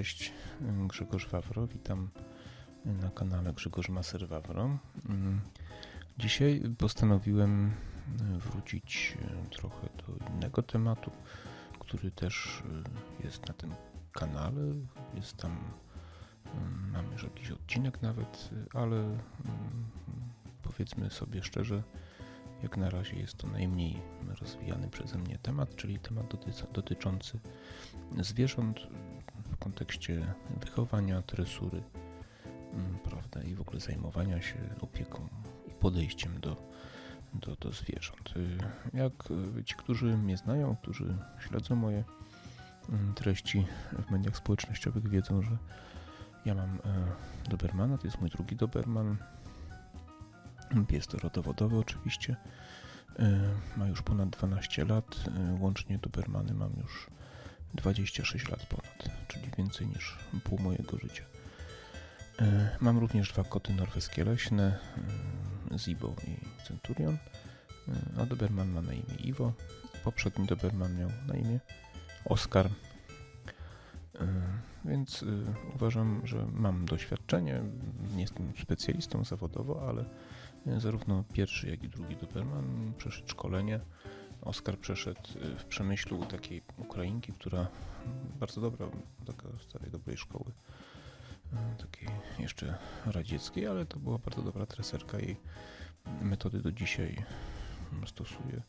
cześć. Grzegorz Wawro, witam na kanale Grzegorz Maser Wawro. Dzisiaj postanowiłem wrócić trochę do innego tematu, który też jest na tym kanale. Jest tam, mam już jakiś odcinek nawet, ale powiedzmy sobie szczerze, jak na razie jest to najmniej rozwijany przeze mnie temat, czyli temat dotyczący zwierząt w kontekście wychowania, tresury, mm, prawda, i w ogóle zajmowania się opieką i podejściem do, do, do zwierząt. Y, jak ci, którzy mnie znają, którzy śledzą moje mm, treści w mediach społecznościowych, wiedzą, że ja mam e, Dobermana, to jest mój drugi Doberman. Pies rodowodowy oczywiście. E, ma już ponad 12 lat. E, łącznie Dobermany mam już 26 lat ponad, czyli więcej niż pół mojego życia. E, mam również dwa koty norweskie leśne, Zibo i Centurion, a Doberman ma na imię Iwo. Poprzedni Doberman miał na imię Oskar. Więc uważam, że mam doświadczenie. Nie jestem specjalistą zawodowo, ale zarówno pierwszy, jak i drugi Doberman przeszedł szkolenie. Oskar przeszedł y, w Przemyślu takiej Ukrainki, która bardzo dobra, taka starej dobrej szkoły, y, takiej jeszcze radzieckiej, ale to była bardzo dobra treserka. Jej metody do dzisiaj stosuje.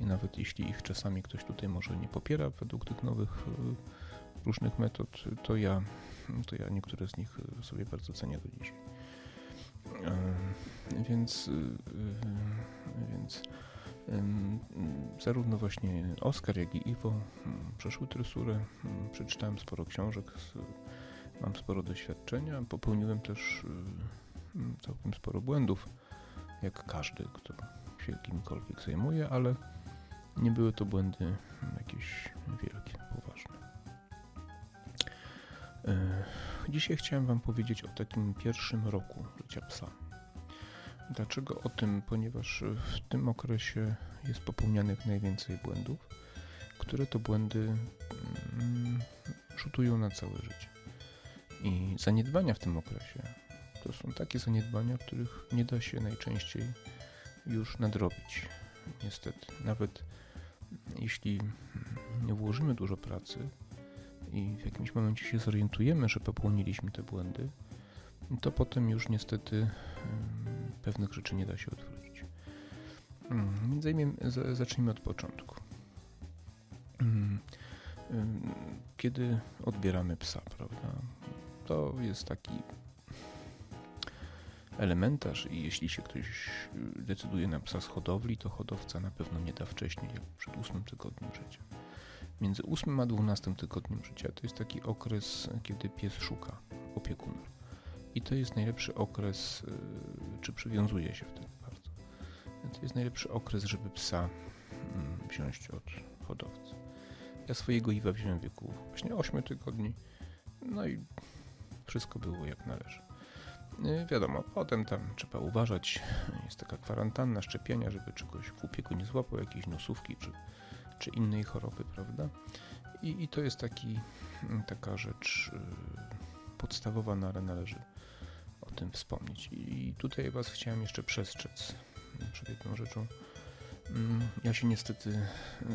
I nawet jeśli ich czasami ktoś tutaj może nie popiera według tych nowych y, różnych metod, to ja, to ja niektóre z nich sobie bardzo cenię do dzisiaj. Więc, więc zarówno właśnie Oskar, jak i Iwo przeszły tresurę. Przeczytałem sporo książek, mam sporo doświadczenia. Popełniłem też całkiem sporo błędów, jak każdy, kto się kimkolwiek zajmuje, ale nie były to błędy jakieś wielkie, poważne. E, dzisiaj chciałem Wam powiedzieć o takim pierwszym roku życia psa. Dlaczego o tym? Ponieważ w tym okresie jest popełnianych najwięcej błędów, które to błędy mm, rzutują na całe życie. I zaniedbania w tym okresie to są takie zaniedbania, których nie da się najczęściej już nadrobić. Niestety, nawet jeśli nie włożymy dużo pracy i w jakimś momencie się zorientujemy, że popełniliśmy te błędy, to potem już niestety pewnych rzeczy nie da się odwrócić. Mm, więc zajmie, zacznijmy od początku. Mm, kiedy odbieramy psa, prawda? To jest taki elementarz i jeśli się ktoś decyduje na psa z hodowli, to hodowca na pewno nie da wcześniej, jak przed ósmym tygodniem życia. Między ósmym a dwunastym tygodniem życia to jest taki okres, kiedy pies szuka opiekuna. I to jest najlepszy okres, y, czy przywiązuje się wtedy bardzo. To jest najlepszy okres, żeby psa mm, wziąć od hodowcy. Ja swojego Iwa wziąłem w wieku właśnie 8 tygodni, no i wszystko było jak należy. Y, wiadomo, potem tam trzeba uważać, jest taka kwarantanna, szczepienia, żeby czegoś w upieku nie złapał, jakiejś nosówki czy, czy innej choroby, prawda? I, i to jest taki, taka rzecz y, podstawowa, no ale należy tym wspomnieć. I tutaj Was chciałem jeszcze przestrzec przed jedną rzeczą. Mm, ja się niestety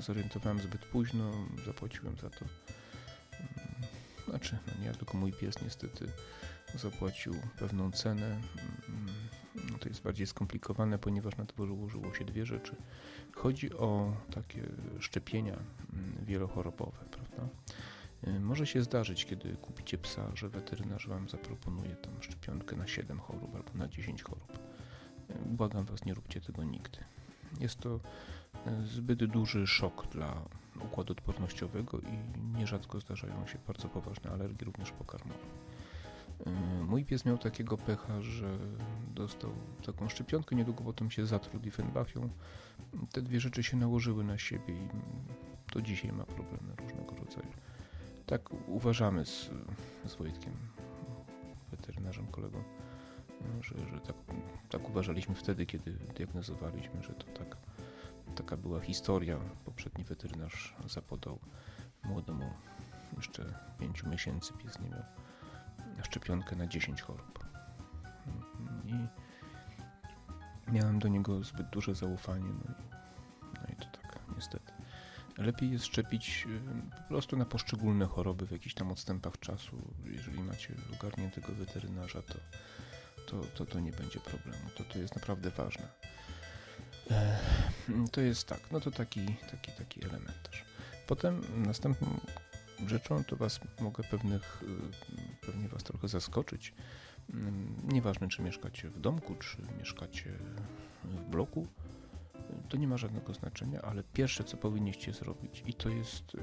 zorientowałem zbyt późno, zapłaciłem za to. Mm, znaczy, no nie ja, tylko mój pies niestety zapłacił pewną cenę. Mm, to jest bardziej skomplikowane, ponieważ na to ułożyło się dwie rzeczy. Chodzi o takie szczepienia wielochorobowe, prawda? Y, może się zdarzyć, kiedy kupicie psa, że weterynarz Wam zaproponuje tam szczepionkę na 7 chorób albo na 10 chorób. Y, błagam Was, nie róbcie tego nigdy. Jest to y, zbyt duży szok dla układu odpornościowego i nierzadko zdarzają się bardzo poważne alergie, również pokarmowe. Mój pies miał takiego pecha, że dostał taką szczepionkę, niedługo potem się zatruł Diefenbachią. Te dwie rzeczy się nałożyły na siebie i do dzisiaj ma problemy różnego rodzaju. Tak uważamy z, z Wojtkiem, weterynarzem, kolegą, że, że tak, tak uważaliśmy wtedy, kiedy diagnozowaliśmy, że to tak, taka była historia. Poprzedni weterynarz zapodał młodemu jeszcze 5 miesięcy pies nie miał szczepionkę na 10 chorób. I miałem do niego zbyt duże zaufanie, no Lepiej jest szczepić po prostu na poszczególne choroby w jakichś tam odstępach czasu. Jeżeli macie ogarniętego weterynarza, to, to, to, to nie będzie problemu. To, to jest naprawdę ważne. To jest tak, no to taki, taki, taki element też. Potem następną rzeczą to was mogę pewnych, y, pewnie was trochę zaskoczyć. Nieważne, czy mieszkacie w domku, czy mieszkacie w bloku, to nie ma żadnego znaczenia, ale pierwsze, co powinniście zrobić, i to jest y,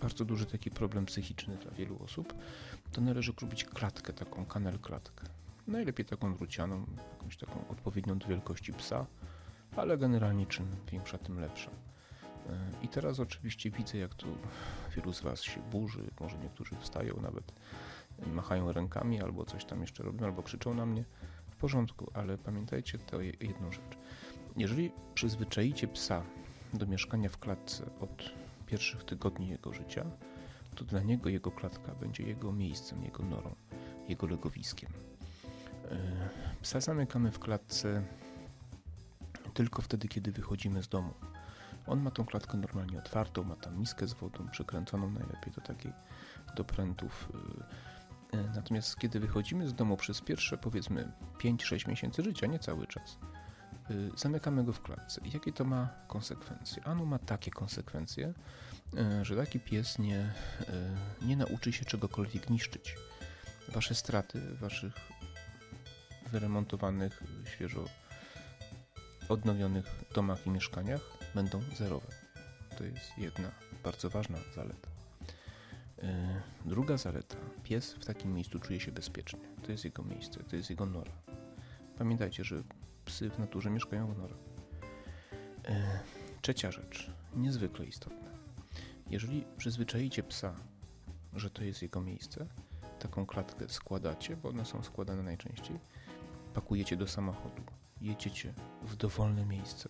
bardzo duży taki problem psychiczny dla wielu osób, to należy kupić klatkę, taką kanel klatkę. Najlepiej taką drucianą, jakąś taką odpowiednią do wielkości psa, ale generalnie czym większa, tym lepsza. Y, I teraz oczywiście widzę, jak tu wielu z Was się burzy, może niektórzy wstają nawet, machają rękami albo coś tam jeszcze robią, albo krzyczą na mnie. W porządku, ale pamiętajcie to jedną rzecz. Jeżeli przyzwyczaicie psa do mieszkania w klatce od pierwszych tygodni jego życia, to dla niego jego klatka będzie jego miejscem, jego norą, jego legowiskiem. E, psa zamykamy w klatce tylko wtedy, kiedy wychodzimy z domu. On ma tą klatkę normalnie otwartą, ma tam miskę z wodą przykręconą najlepiej do takiej do prętów. E, natomiast kiedy wychodzimy z domu przez pierwsze powiedzmy 5-6 miesięcy życia, nie cały czas, zamykamy go w klatce. Jakie to ma konsekwencje? Ano ma takie konsekwencje, y, że taki pies nie, y, nie nauczy się czegokolwiek niszczyć. Wasze straty waszych wyremontowanych, świeżo odnowionych domach i mieszkaniach będą zerowe. To jest jedna bardzo ważna zaleta. Druga zaleta. Pies w takim miejscu czuje się bezpiecznie. To jest jego miejsce, to jest jego nora. Pamiętajcie, że psy w naturze mieszkają w norach. E, trzecia rzecz, niezwykle istotna. Jeżeli przyzwyczaicie psa, że to jest jego miejsce, taką klatkę składacie, bo one są składane najczęściej, pakujecie do samochodu, jedziecie w dowolne miejsce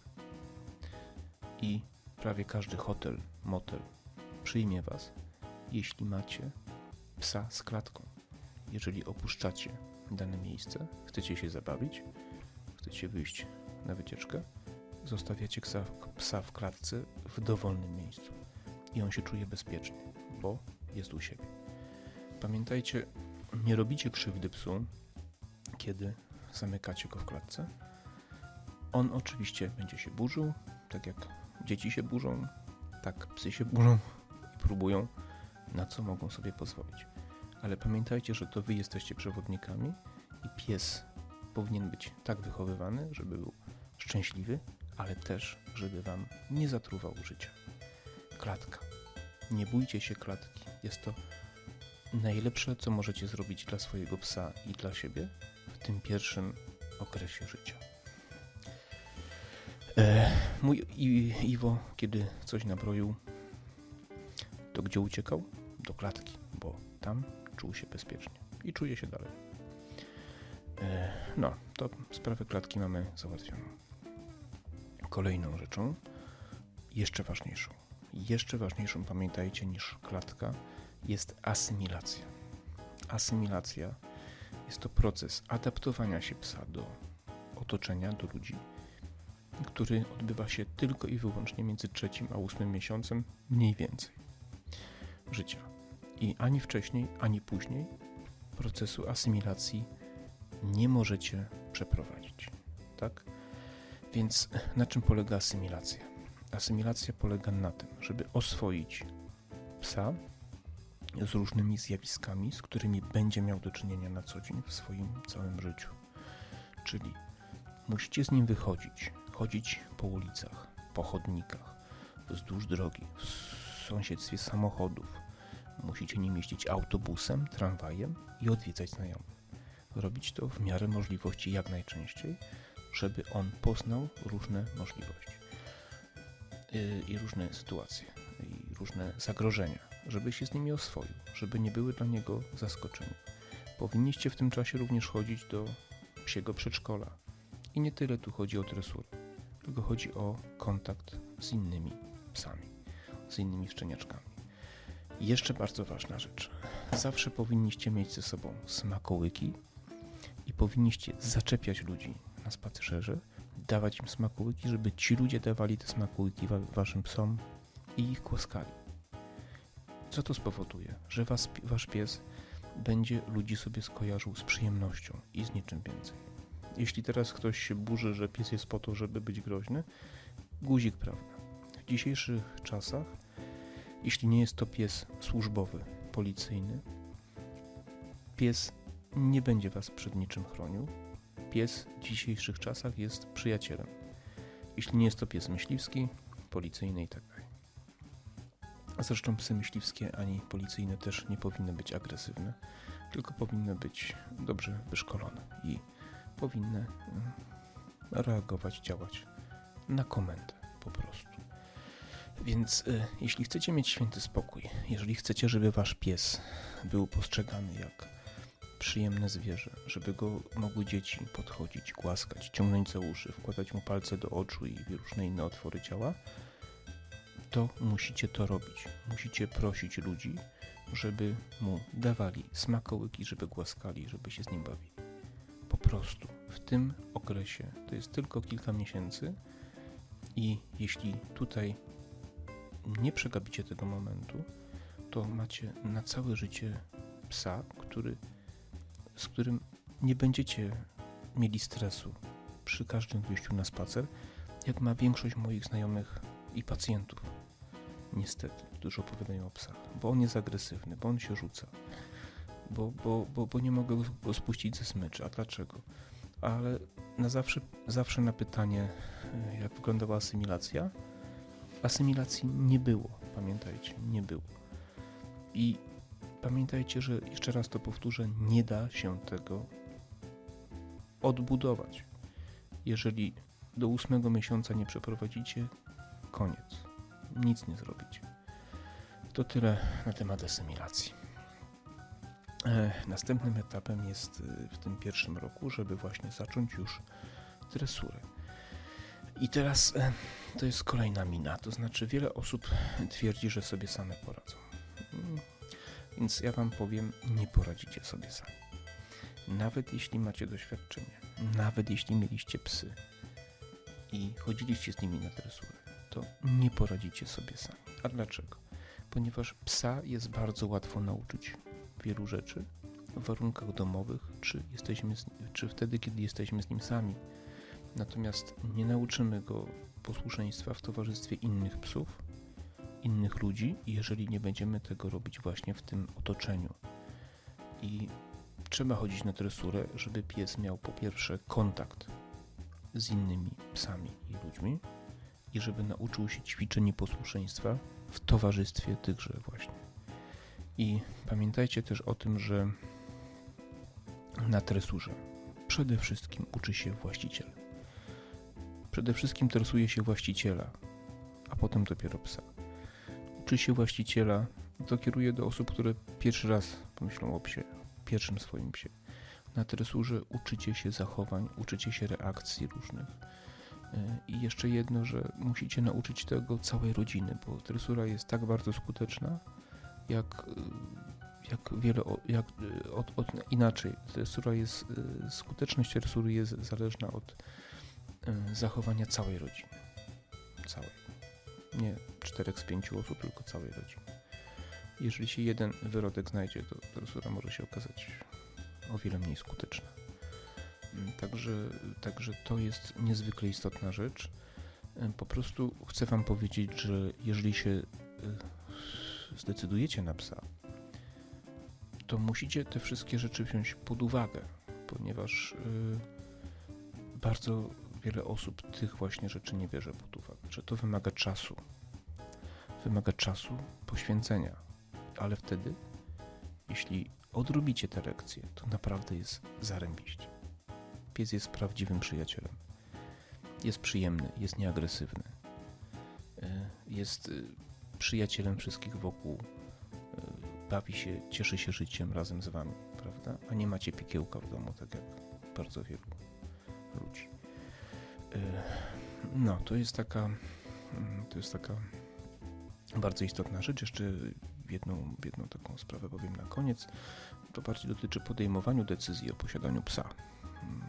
i prawie każdy hotel, motel przyjmie was, jeśli macie psa z klatką. Jeżeli opuszczacie dane miejsce, chcecie się zabawić, chcecie wyjść na wycieczkę, zostawiacie psa w klatce w dowolnym miejscu i on się czuje bezpiecznie, bo jest u siebie. Pamiętajcie, nie robicie krzywdy psu, kiedy zamykacie go w klatce. On oczywiście będzie się burzył, tak jak dzieci się burzą, tak psy się burzą i próbują, na co mogą sobie pozwolić. Ale pamiętajcie, że to wy jesteście przewodnikami i pies powinien być tak wychowywany, żeby był szczęśliwy, ale też, żeby wam nie zatruwał życia. Klatka. Nie bójcie się klatki. Jest to najlepsze, co możecie zrobić dla swojego psa i dla siebie w tym pierwszym okresie życia. E, mój I, Iwo, kiedy coś nabroił, to gdzie uciekał? Do klatki, bo tam czuł się bezpiecznie i czuje się dalej. E, no, to sprawę klatki mamy załatwioną. Kolejną rzeczą, jeszcze ważniejszą, jeszcze ważniejszą, pamiętajcie, niż klatka, jest asymilacja. Asymilacja jest to proces adaptowania się psa do otoczenia, do ludzi, który odbywa się tylko i wyłącznie między trzecim a ósmym miesiącem, mniej więcej, życia. I ani wcześniej, ani później procesu asymilacji nie możecie przeprowadzić. Tak? Więc na czym polega asymilacja? Asymilacja polega na tym, żeby oswoić psa z różnymi zjawiskami, z którymi będzie miał do czynienia na co dzień w swoim całym życiu. Czyli musicie z nim wychodzić, chodzić po ulicach, po chodnikach, wzdłuż drogi, w sąsiedztwie samochodów. Musicie nim jeździć autobusem, tramwajem i odwiedzać znajomych robić to w miarę możliwości jak najczęściej, żeby on poznał różne możliwości y, i różne sytuacje i różne zagrożenia, żeby się z nimi oswoił, żeby nie były dla niego zaskoczeniem. Powinniście w tym czasie również chodzić do psiego przedszkola. I nie tyle tu chodzi o dresurę, tylko chodzi o kontakt z innymi psami, z innymi szczeniaczkami. Jeszcze bardzo ważna rzecz. Zawsze powinniście mieć ze sobą smakołyki powinniście zaczepiać ludzi na spacerze, dawać im smakołyki, żeby ci ludzie dawali te smakołyki wa waszym psom i ich głaskali. Co to spowoduje? Że was, wasz pies będzie ludzi sobie skojarzył z przyjemnością i z niczym więcej. Jeśli teraz ktoś się burzy, że pies jest po to, żeby być groźny, guzik, prawda? W dzisiejszych czasach, jeśli nie jest to pies służbowy, policyjny, pies nie będzie was przed niczym chronił. Pies w dzisiejszych czasach jest przyjacielem. Jeśli nie jest to pies myśliwski, policyjny i tak. A zresztą psy myśliwskie ani policyjne też nie powinny być agresywne, tylko powinny być dobrze wyszkolone i powinny mm, reagować, działać na komendę po prostu. Więc y, jeśli chcecie mieć święty spokój, jeżeli chcecie, żeby wasz pies był postrzegany jak przyjemne zwierzę, żeby go mogły dzieci podchodzić, głaskać, ciągnąć za uszy, wkładać mu palce do oczu i różne inne otwory ciała, to musicie to robić. Musicie prosić ludzi, żeby mu dawali smakołyki, żeby głaskali, żeby się z nim bawili. Po prostu w tym okresie, to jest tylko kilka miesięcy i jeśli tutaj nie przegapicie tego momentu, to macie na całe życie psa, który, z którym nie będziecie mieli stresu przy każdym wyjściu na spacer, jak ma większość moich znajomych i pacjentów. Niestety, którzy opowiadają o psach, bo on jest agresywny, bo on się rzuca, bo, bo, bo, bo nie mogę go spuścić ze smyczy. A dlaczego? Ale na zawsze, zawsze na pytanie, jak wyglądała asymilacja, asymilacji nie było, pamiętajcie, nie było. I pamiętajcie, że jeszcze raz to powtórzę, nie da się tego odbudować. Jeżeli do ósmego miesiąca nie przeprowadzicie, koniec. Nic nie zrobicie. To tyle na temat asymilacji. E, następnym etapem jest e, w tym pierwszym roku, żeby właśnie zacząć już tresurę. I teraz e, to jest kolejna mina, to znaczy wiele osób twierdzi, że sobie same poradzą. Więc ja Wam powiem, nie poradzicie sobie sami. Nawet jeśli macie doświadczenie, nawet jeśli mieliście psy i chodziliście z nimi na tresurę, to nie poradzicie sobie sami. A dlaczego? Ponieważ psa jest bardzo łatwo nauczyć wielu rzeczy w warunkach domowych, czy, jesteśmy z, czy wtedy, kiedy jesteśmy z nim sami. Natomiast nie nauczymy go posłuszeństwa w towarzystwie innych psów, innych ludzi, jeżeli nie będziemy tego robić właśnie w tym otoczeniu. I trzeba chodzić na tresurę, żeby pies miał po pierwsze kontakt z innymi psami i ludźmi i żeby nauczył się ćwiczeń posłuszeństwa w towarzystwie tychże właśnie. I pamiętajcie też o tym, że na tresurze przede wszystkim uczy się właściciel. Przede wszystkim tresuje się właściciela, a potem dopiero psa. Uczy się właściciela, to kieruje do osób, które pierwszy raz pomyślą o psie, pierwszym swoim psie. Na tresurze uczycie się zachowań, uczycie się reakcji różnych. E, I jeszcze jedno, że musicie nauczyć tego całej rodziny, bo tresura jest tak bardzo skuteczna, jak, jak wiele, jak, od, od, inaczej. Tresura jest, e, skuteczność tresury jest zależna od e, zachowania całej rodziny. Całej. Nie czterech z pięciu osób, tylko całej rodziny. Jeżeli się jeden wyrodek znajdzie, to tresura może się okazać o wiele mniej skuteczna. Mm, także, także to jest niezwykle istotna rzecz. Po prostu chcę Wam powiedzieć, że jeżeli się zdecydujecie na psa, to musicie te wszystkie rzeczy wziąć pod uwagę, ponieważ yy, bardzo wiele osób tych właśnie rzeczy nie bierze pod uwagę, że to wymaga czasu. Wymaga czasu, poświęcenia, ale wtedy, jeśli odrobicie te lekcje, to naprawdę jest zarębiście. Pies jest prawdziwym przyjacielem. Jest przyjemny, jest nieagresywny. Y, jest y, przyjacielem wszystkich wokół, e, bawi się, cieszy się życiem razem z wami, prawda? A nie macie pikiełka w domu, tak jak bardzo wielu ludzi. No, to jest taka, mm, to jest taka bardzo istotna rzecz. Jeszcze jedną, jedną taką sprawę powiem na koniec. To bardziej dotyczy podejmowaniu decyzji o posiadaniu psa. Mm,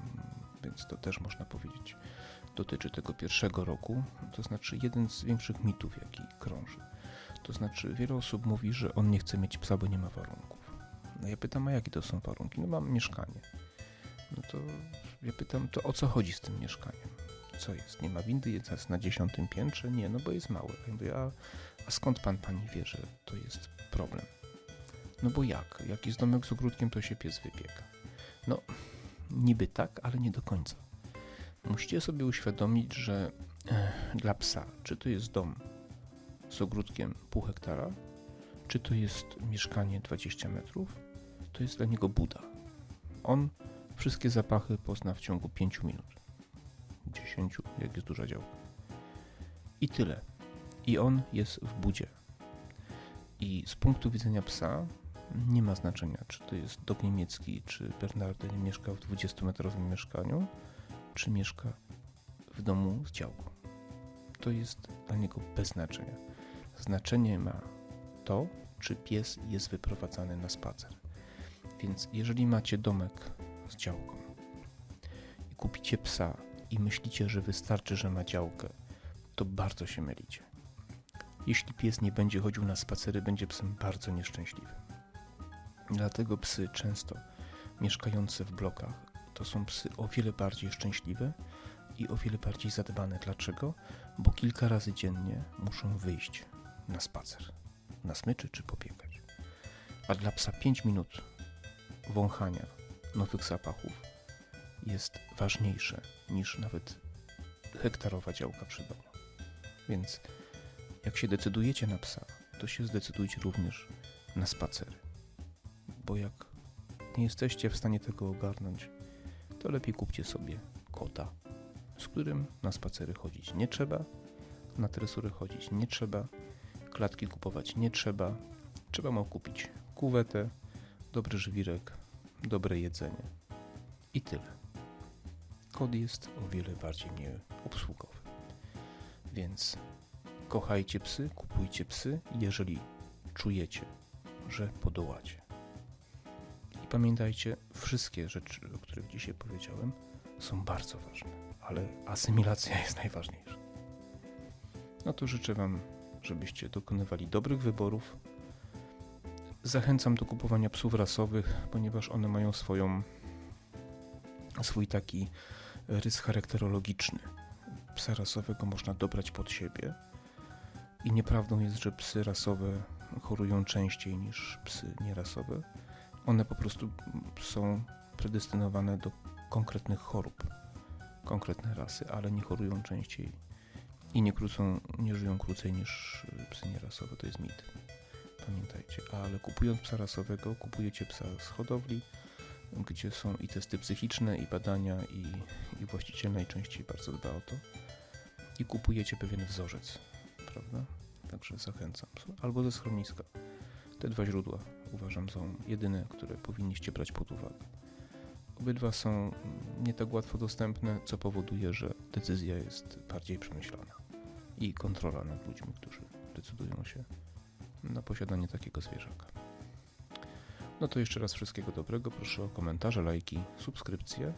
więc to też można powiedzieć dotyczy tego pierwszego roku, to znaczy jeden z większych mitów, jaki krąży. To znaczy wiele osób mówi, że on nie chce mieć psa, bo nie ma warunków. No ja pytam, a jakie to są warunki? No mam mieszkanie. No to ja pytam, to o co chodzi z tym mieszkaniem? Co jest? Nie ma windy, jest na dziesiątym piętrze? Nie, no bo jest małe. Ja mówię, a, a skąd pan pani wie, że to jest problem? No bo jak? Jak jest domek z ogródkiem, to się pies wybiega. No, niby tak, ale nie do końca. Musicie sobie uświadomić, że e, dla psa, czy to jest dom z ogródkiem pół hektara, czy to jest mieszkanie 20 metrów, to jest dla niego Buda. On wszystkie zapachy pozna w ciągu 5 minut. 10, jak jest duża działka. I tyle. I on jest w budzie. I z punktu widzenia psa nie ma znaczenia, czy to jest dog niemiecki, czy Bernarden mieszka w 20-metrowym mieszkaniu, czy mieszka w domu z działką. To jest dla niego bez znaczenia. Znaczenie ma to, czy pies jest wyprowadzany na spacer. Więc jeżeli macie domek z działką i kupicie psa i myślicie, że wystarczy, że ma działkę, to bardzo się mylicie. Jeśli pies nie będzie chodził na spacery, będzie psem bardzo nieszczęśliwym. Dlatego psy często mieszkające w blokach to są psy o wiele bardziej szczęśliwe i o wiele bardziej zadbane. Dlaczego? Bo kilka razy dziennie muszą wyjść na spacer, na smyczy czy pobiegać. A dla psa 5 minut wąchania nowych zapachów jest ważniejsze niż nawet hektarowa działka przy domu. Więc jak się decydujecie na psa, to się zdecydujcie również na spacery. Bo jak nie jesteście w stanie tego ogarnąć, to lepiej kupcie sobie kota, z którym na spacery chodzić nie trzeba, na tresury chodzić nie trzeba, klatki kupować nie trzeba. Trzeba mu kupić kuwetę, dobry żwirek, dobre jedzenie i tyle. Kod jest o wiele bardziej mniej obsługowy. Więc kochajcie psy, kupujcie psy, jeżeli czujecie, że podołacie. I pamiętajcie, wszystkie rzeczy, o których dzisiaj powiedziałem, są bardzo ważne, ale asymilacja jest najważniejsza. No to życzę Wam, żebyście dokonywali dobrych wyborów. Zachęcam do kupowania psów rasowych, ponieważ one mają swoją, swój taki rys charakterologiczny. Psa rasowego można dobrać pod siebie i nieprawdą jest, że psy rasowe chorują częściej niż psy nierasowe one po prostu są predestynowane do konkretnych chorób, konkretne rasy, ale nie chorują częściej i nie, krócą, nie żyją krócej niż psy nierasowe. To jest mit. Pamiętajcie. Ale kupując psa rasowego, kupujecie psa z hodowli, gdzie są i testy psychiczne, i badania, i, i właściciel najczęściej bardzo dba o to. I kupujecie pewien wzorzec, prawda? Także zachęcam. Albo ze schroniska. Te dwa źródła uważam są jedyne, które powinniście brać pod uwagę. Obydwa są nie tak łatwo dostępne, co powoduje, że decyzja jest bardziej przemyślana i kontrola nad ludźmi, którzy decydują się na posiadanie takiego zwierzaka. No to jeszcze raz wszystkiego dobrego. Proszę o komentarze, lajki, subskrypcje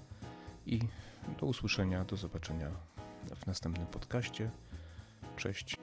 i do usłyszenia, do zobaczenia w następnym podcaście. Cześć.